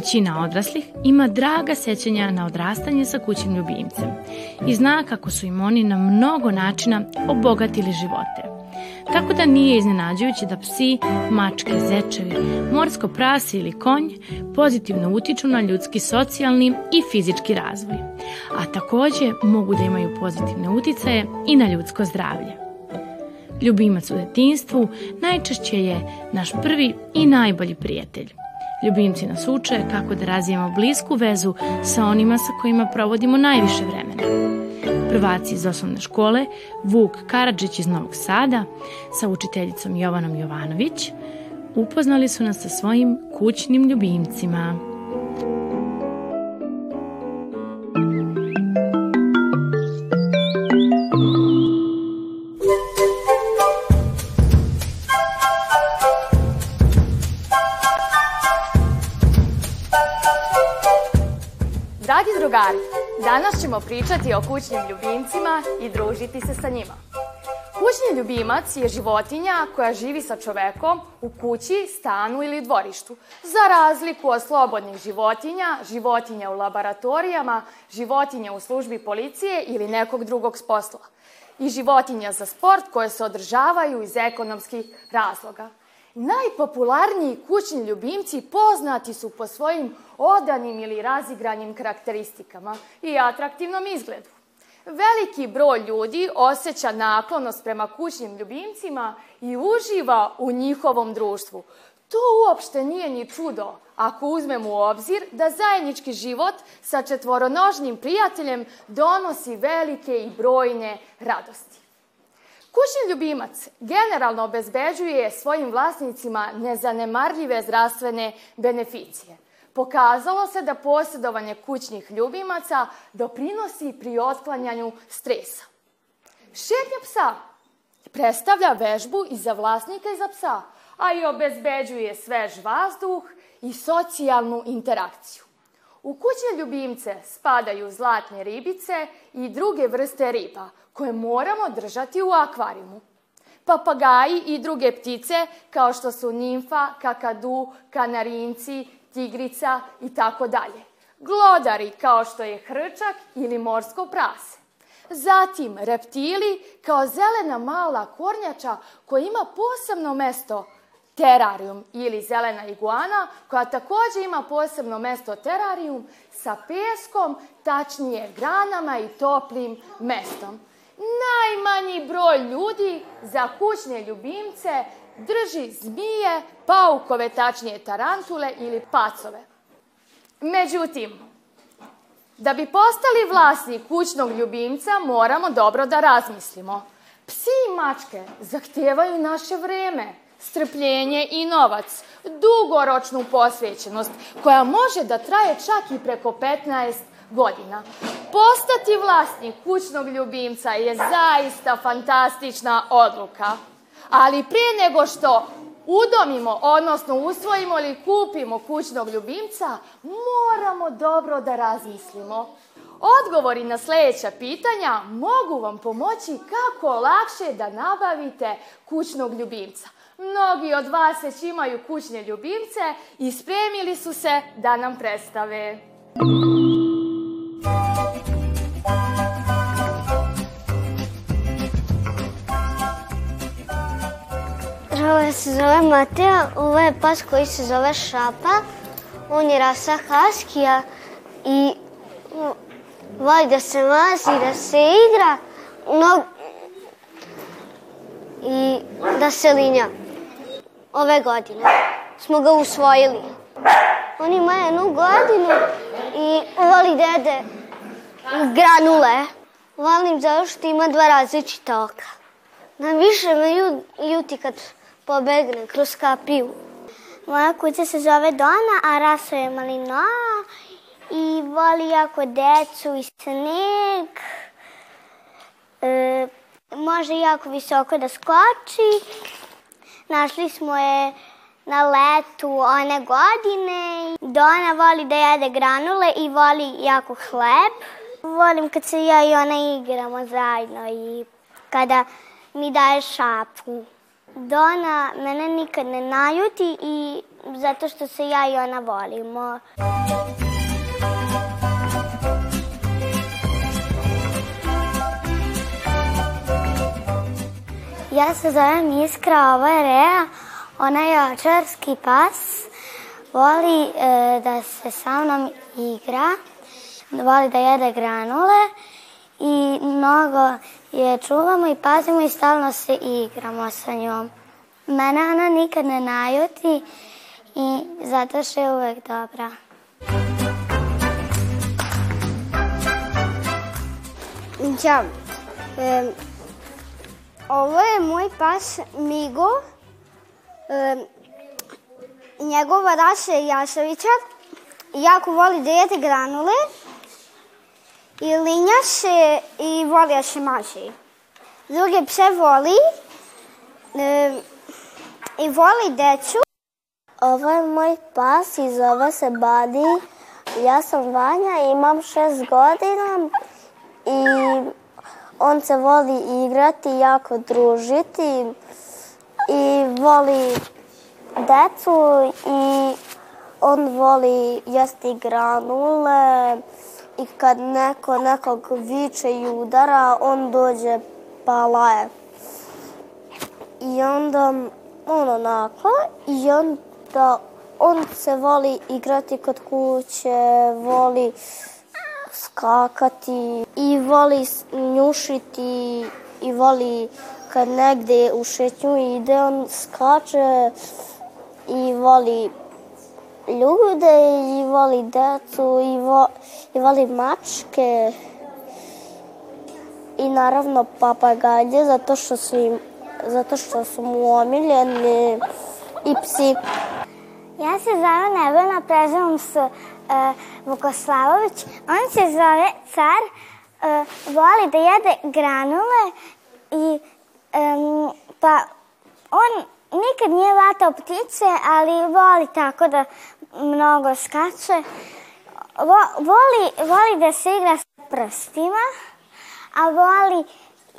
Većina odraslih ima draga sećanja na odrastanje sa kućnim ljubimcem i zna kako su im oni na mnogo načina obogatili živote. Tako da nije iznenađujuće da psi, mačke, zečevi, morsko prase ili konj pozitivno utiču na ljudski socijalni i fizički razvoj, a takođe mogu da imaju pozitivne uticaje i na ljudsko zdravlje. Ljubimac u detinstvu najčešće je naš prvi i najbolji prijatelj. Ljubimci nas uče kako da razvijemo blisku vezu sa onima sa kojima provodimo najviše vremena. Prvaci iz osnovne škole, Vuk Karadžić iz Novog Sada, sa učiteljicom Jovanom Jovanović, upoznali su nas sa svojim kućnim ljubimcima. Danas ćemo pričati o kućnim ljubimcima i družiti se sa njima. Kućni ljubimac je životinja koja živi sa čovekom u kući, stanu ili dvorištu. Za razliku od slobodnih životinja, životinja u laboratorijama, životinja u službi policije ili nekog drugog posla. I životinja za sport koje se održavaju iz ekonomskih razloga. Najpopularniji kućni ljubimci poznati su po svojim odanim ili razigranim karakteristikama i atraktivnom izgledu. Veliki broj ljudi osjeća naklonost prema kućnim ljubimcima i uživa u njihovom društvu. To uopšte nije ni čudo ako uzmemo u obzir da zajednički život sa četvoronožnim prijateljem donosi velike i brojne radosti. Kućni ljubimac generalno obezbeđuje svojim vlasnicima nezanemarljive zdravstvene beneficije. Pokazalo se da posjedovanje kućnih ljubimaca doprinosi pri otklanjanju stresa. Šetnja psa predstavlja vežbu i za vlasnika i za psa, a i obezbeđuje svež vazduh i socijalnu interakciju. U kućne ljubimce spadaju zlatne ribice i druge vrste riba – koje moramo držati u akvarijumu. Papagaji i druge ptice kao što su nimfa, kakadu, kanarinci, tigrica i tako dalje. Glodari kao što je hrčak ili morsko prase. Zatim reptili kao zelena mala kornjača koja ima posebno mesto terarijum ili zelena iguana koja takođe ima posebno mesto terarijum sa peskom, tačnije granama i toplim mestom najmanji broj ljudi za kućne ljubimce drži zmije, paukove, tačnije tarantule ili pacove. Međutim, da bi postali vlasni kućnog ljubimca, moramo dobro da razmislimo. Psi i mačke zahtijevaju naše vreme, strpljenje i novac, dugoročnu posvećenost koja može da traje čak i preko 15 godina. Postati vlasnik kućnog ljubimca je zaista fantastična odluka. Ali pre nego što udomimo, odnosno usvojimo ili kupimo kućnog ljubimca, moramo dobro da razmislimo. Odgovori na sljedeća pitanja mogu vam pomoći kako lakše da nabavite kućnog ljubimca. Mnogi od vas već imaju kućne ljubimce i spremili su se da nam predstave. Ja ovaj se zove Mateo, ovo ovaj je pas koji se zove Šapa. On je rasa Haskija i voli da se mazi, da se igra, no, i da se linja. Ove godine smo ga usvojili. On ima jednu godinu i voli dede granule. Volim zato što ima dva različita oka. Najviše me ljuti kad pobegnem kroz kapiju. Moja kuća se zove Dona, a rasa je malinoa i voli jako decu i sneg. E, može jako visoko da skoči. Našli smo je na letu one godine. Dona voli da jede granule i voli jako hleb. Volim kad se ja i ona igramo zajedno i kada mi daje šapu. Dona mene nikad ne najuti i zato što se ja i ona volimo. Ja se zovem Iskra, ovo je Rea, ona je očarski pas, voli e, da se sa mnom igra, voli da jede granule i mnogo je čuvamo i pazimo i stalno se igramo sa njom. Mene ona nikad ne najuti i zato što je uvek dobra. Ja, e, ovo je moj pas Migo, e, njegova rasa je jasavičar, jako voli da jede granule, I linja se i voli da se mazi. Druge pse voli e, i voli decu. Ovo je moj pas i zove se Badi. Ja sam Vanja, imam šest godina i on se voli igrati, jako družiti i voli decu i on voli jesti granule, i kad neko nekog viče i udara, on dođe pa laje. I onda on onako i onda on se voli igrati kod kuće, voli skakati i voli njušiti i voli kad negde u šetnju ide, on skače i voli ljude i voli decu i, vo, i voli mačke i naravno papagalje zato što su im zato što su mu omiljeni i psi. Ja se zove Nebojna, prezivam se e, Vukoslavović. On se zove car, e, voli da jede granule i e, pa on nikad nije vatao ptice, ali voli tako da mnogo skače. Vo, voli, voli da se igra s prstima, a voli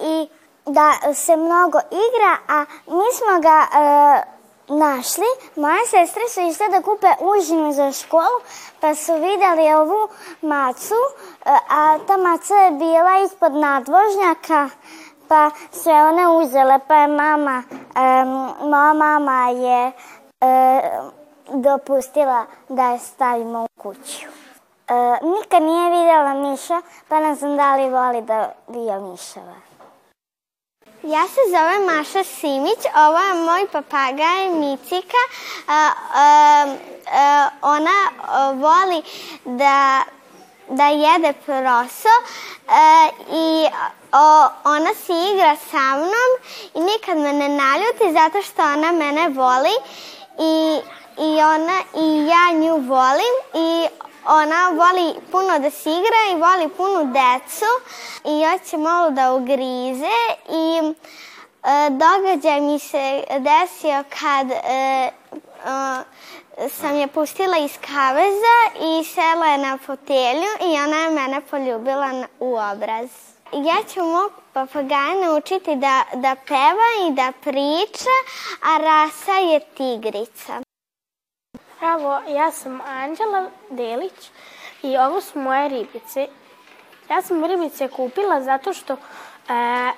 i da se mnogo igra, a mi smo ga e, našli. Moje sestre su išle da kupe užinu za školu, pa su videli ovu macu, e, a ta maca je bila ispod nadvožnjaka pa sve one uzele, pa je mama, um, moja mama je um, dopustila da je stavimo u kuću. Um, nikad nije videla Miša, pa ne znam da li voli da bija Mišava. Ja se zovem Maša Simić, ovo je moj papagaj Micika. E, ona voli da da jede proso e, i O, ona se igra sa mnom i nikad me ne naljuti zato što ona mene voli i, i, ona, i ja nju volim i ona voli puno da se igra i voli puno decu i ja će malo da ugrize i e, događaj mi se desio kad e, e, sam je pustila iz kaveza i sela je na fotelju i ona je mene poljubila u obraz. Ja ću mog papagaja naučiti da, da peva i da priča, a rasa je tigrica. Bravo, ja sam Anđela Delić i ovo su moje ribice. Ja sam ribice kupila zato što e,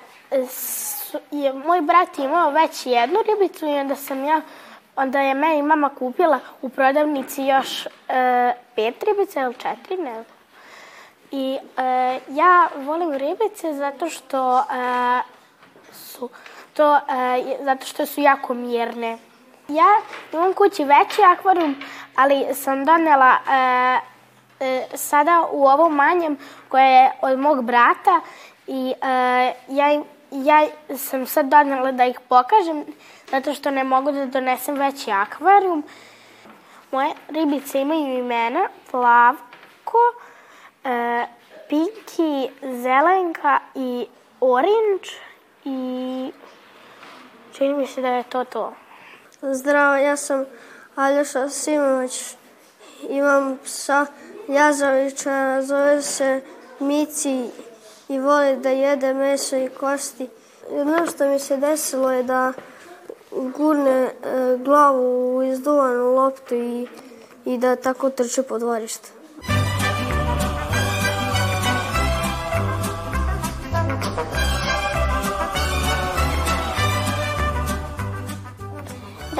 su, je moj brat imao već jednu ribicu i onda sam ja onda je meni mama kupila u prodavnici još e, pet ribica ili četiri, ne znam. I e, ja volim ribice zato što e, su to e, zato što su jako mirne. Ja imam kući veći akvarijum, ali sam donela e, e, sada u ovom manjem koje je od mog brata i e, ja, ja sam sad donela da ih pokažem zato što ne mogu da donesem veći akvarijum. Moje ribice imaju imena Plavko, e, Pinki, Zelenka i Orange i čini mi se da je to to. Zdravo, ja sam Aljoša Simović. Imam psa Jazavića, zove se Mici i voli da jede meso i kosti. Jedno što mi se desilo je da gurne e, glavu u izduvanu loptu i, i da tako trče po dvorištu.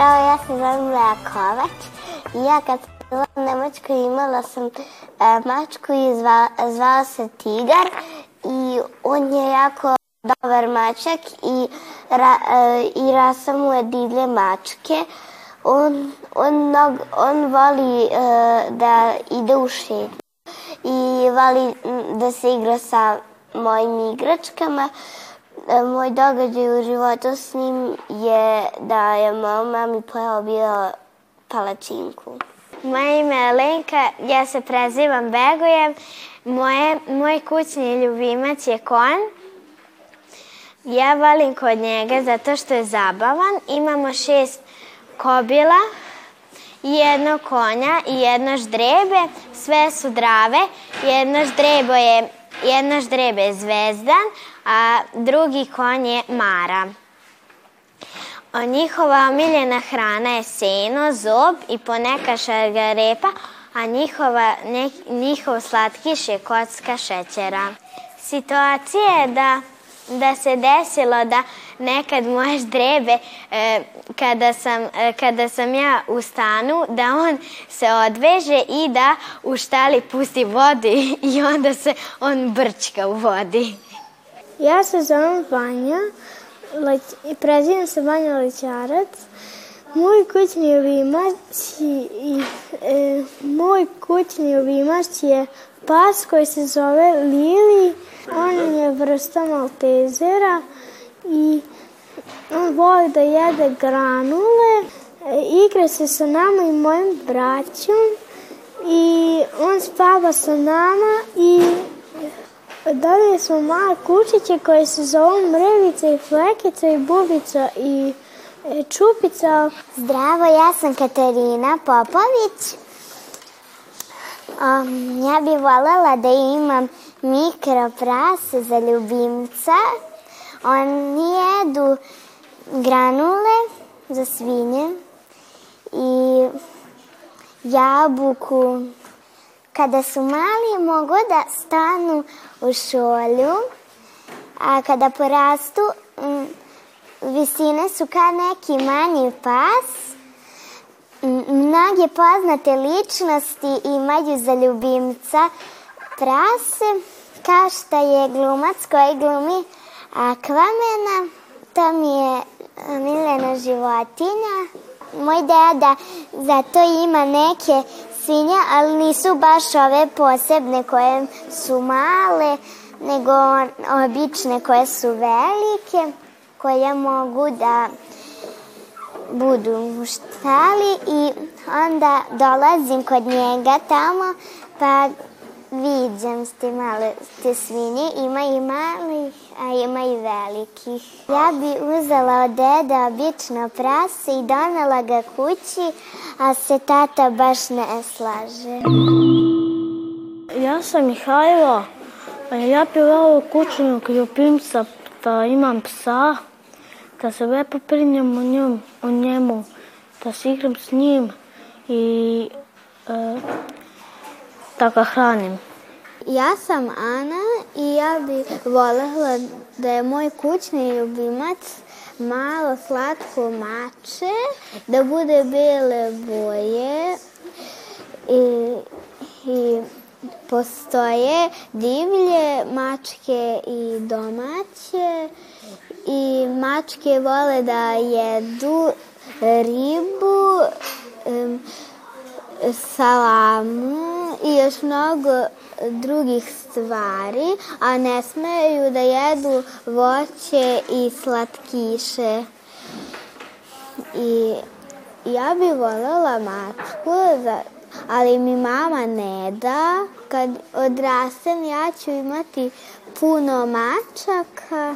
Ćao, da, ja se zovem Lea Kovač i ja kad sam bila u imala sam e, mačku i zva, zvao se Tigar i on je jako dobar mačak i, ra, e, i rasa mu je divlje mačke. On, on, mnog, on voli e, da ide u šetnju i voli da se igra sa mojim igračkama. E, moj događaj u životu s njim je da je mama mi probila palačinku. Moje ime je Lenka, ja se prezivam Begujem. Moje, moj kućni ljubimac je kon. Ja valim kod njega zato što je zabavan. Imamo šest kobila, jedno konja i jedno ždrebe. Sve su drave. Jedno ždrebo je Jedna ždrebe je zvezdan, a drugi konj je Mara. Njihova omiljena hrana je seno, zob i poneka šarga repa, a njihova, ne, njihov slatkiš je kocka šećera. Situacija je da, da se desilo da nekad moje ždrebe, e, kada, sam, e, kada sam ja u stanu, da on se odveže i da u štali pusti vodi i onda se on brčka u vodi. Ja se zovem Vanja Leć, i prezivam se Vanja Lećarac. Moj kućni ljubimac i e, moj kućni ljubimac je pas koji se zove Lili. On je vrsta maltezera i on voli da jede granule. E, igra se sa nama i mojim braćom i on spava sa nama i Doneli smo male kučiće koje se zovu Mrvica i Flekica i Bubica i e, Čupica. Zdravo, ja sam Katarina Popović. Um, ja bih volela da imam mikroprase za ljubimca. Oni jedu granule za svinje i jabuku, Kada su mali mogu da stanu u šolju, a kada porastu m, mm, visine su ka neki manji pas. Mm, mnoge poznate ličnosti imaju za ljubimca prase, kao što je glumac koji glumi akvamena, to mi je eh, miljena životinja. Moj deda zato ima neke svinje, ali nisu baš ove posebne koje su male, nego obične koje su velike, koje mogu da budu u i onda dolazim kod njega tamo pa Viđam s male te svinje, ima i malih, a ima i velikih. Ja bi uzela od deda obično prase i donela ga kući, a se tata baš ne slaže. Ja sam Mihajlo, a ja bi u kućnu kljupimca, da pa imam psa, da se lepo prinjem o, njom, o njemu, da se igram s njim i... E, da ga hranim. Ja sam Ana i ja bih volela da je moj kućni ljubimac malo slatko mače, da bude bele boje i, i postoje divlje mačke i domaće i mačke vole da jedu ribu, um, salamu i još mnogo drugih stvari, a ne smeju da jedu voće i slatkiše. I ja bih volela mačku, za, ali mi mama ne da. Kad odrastem ja ću imati puno mačaka.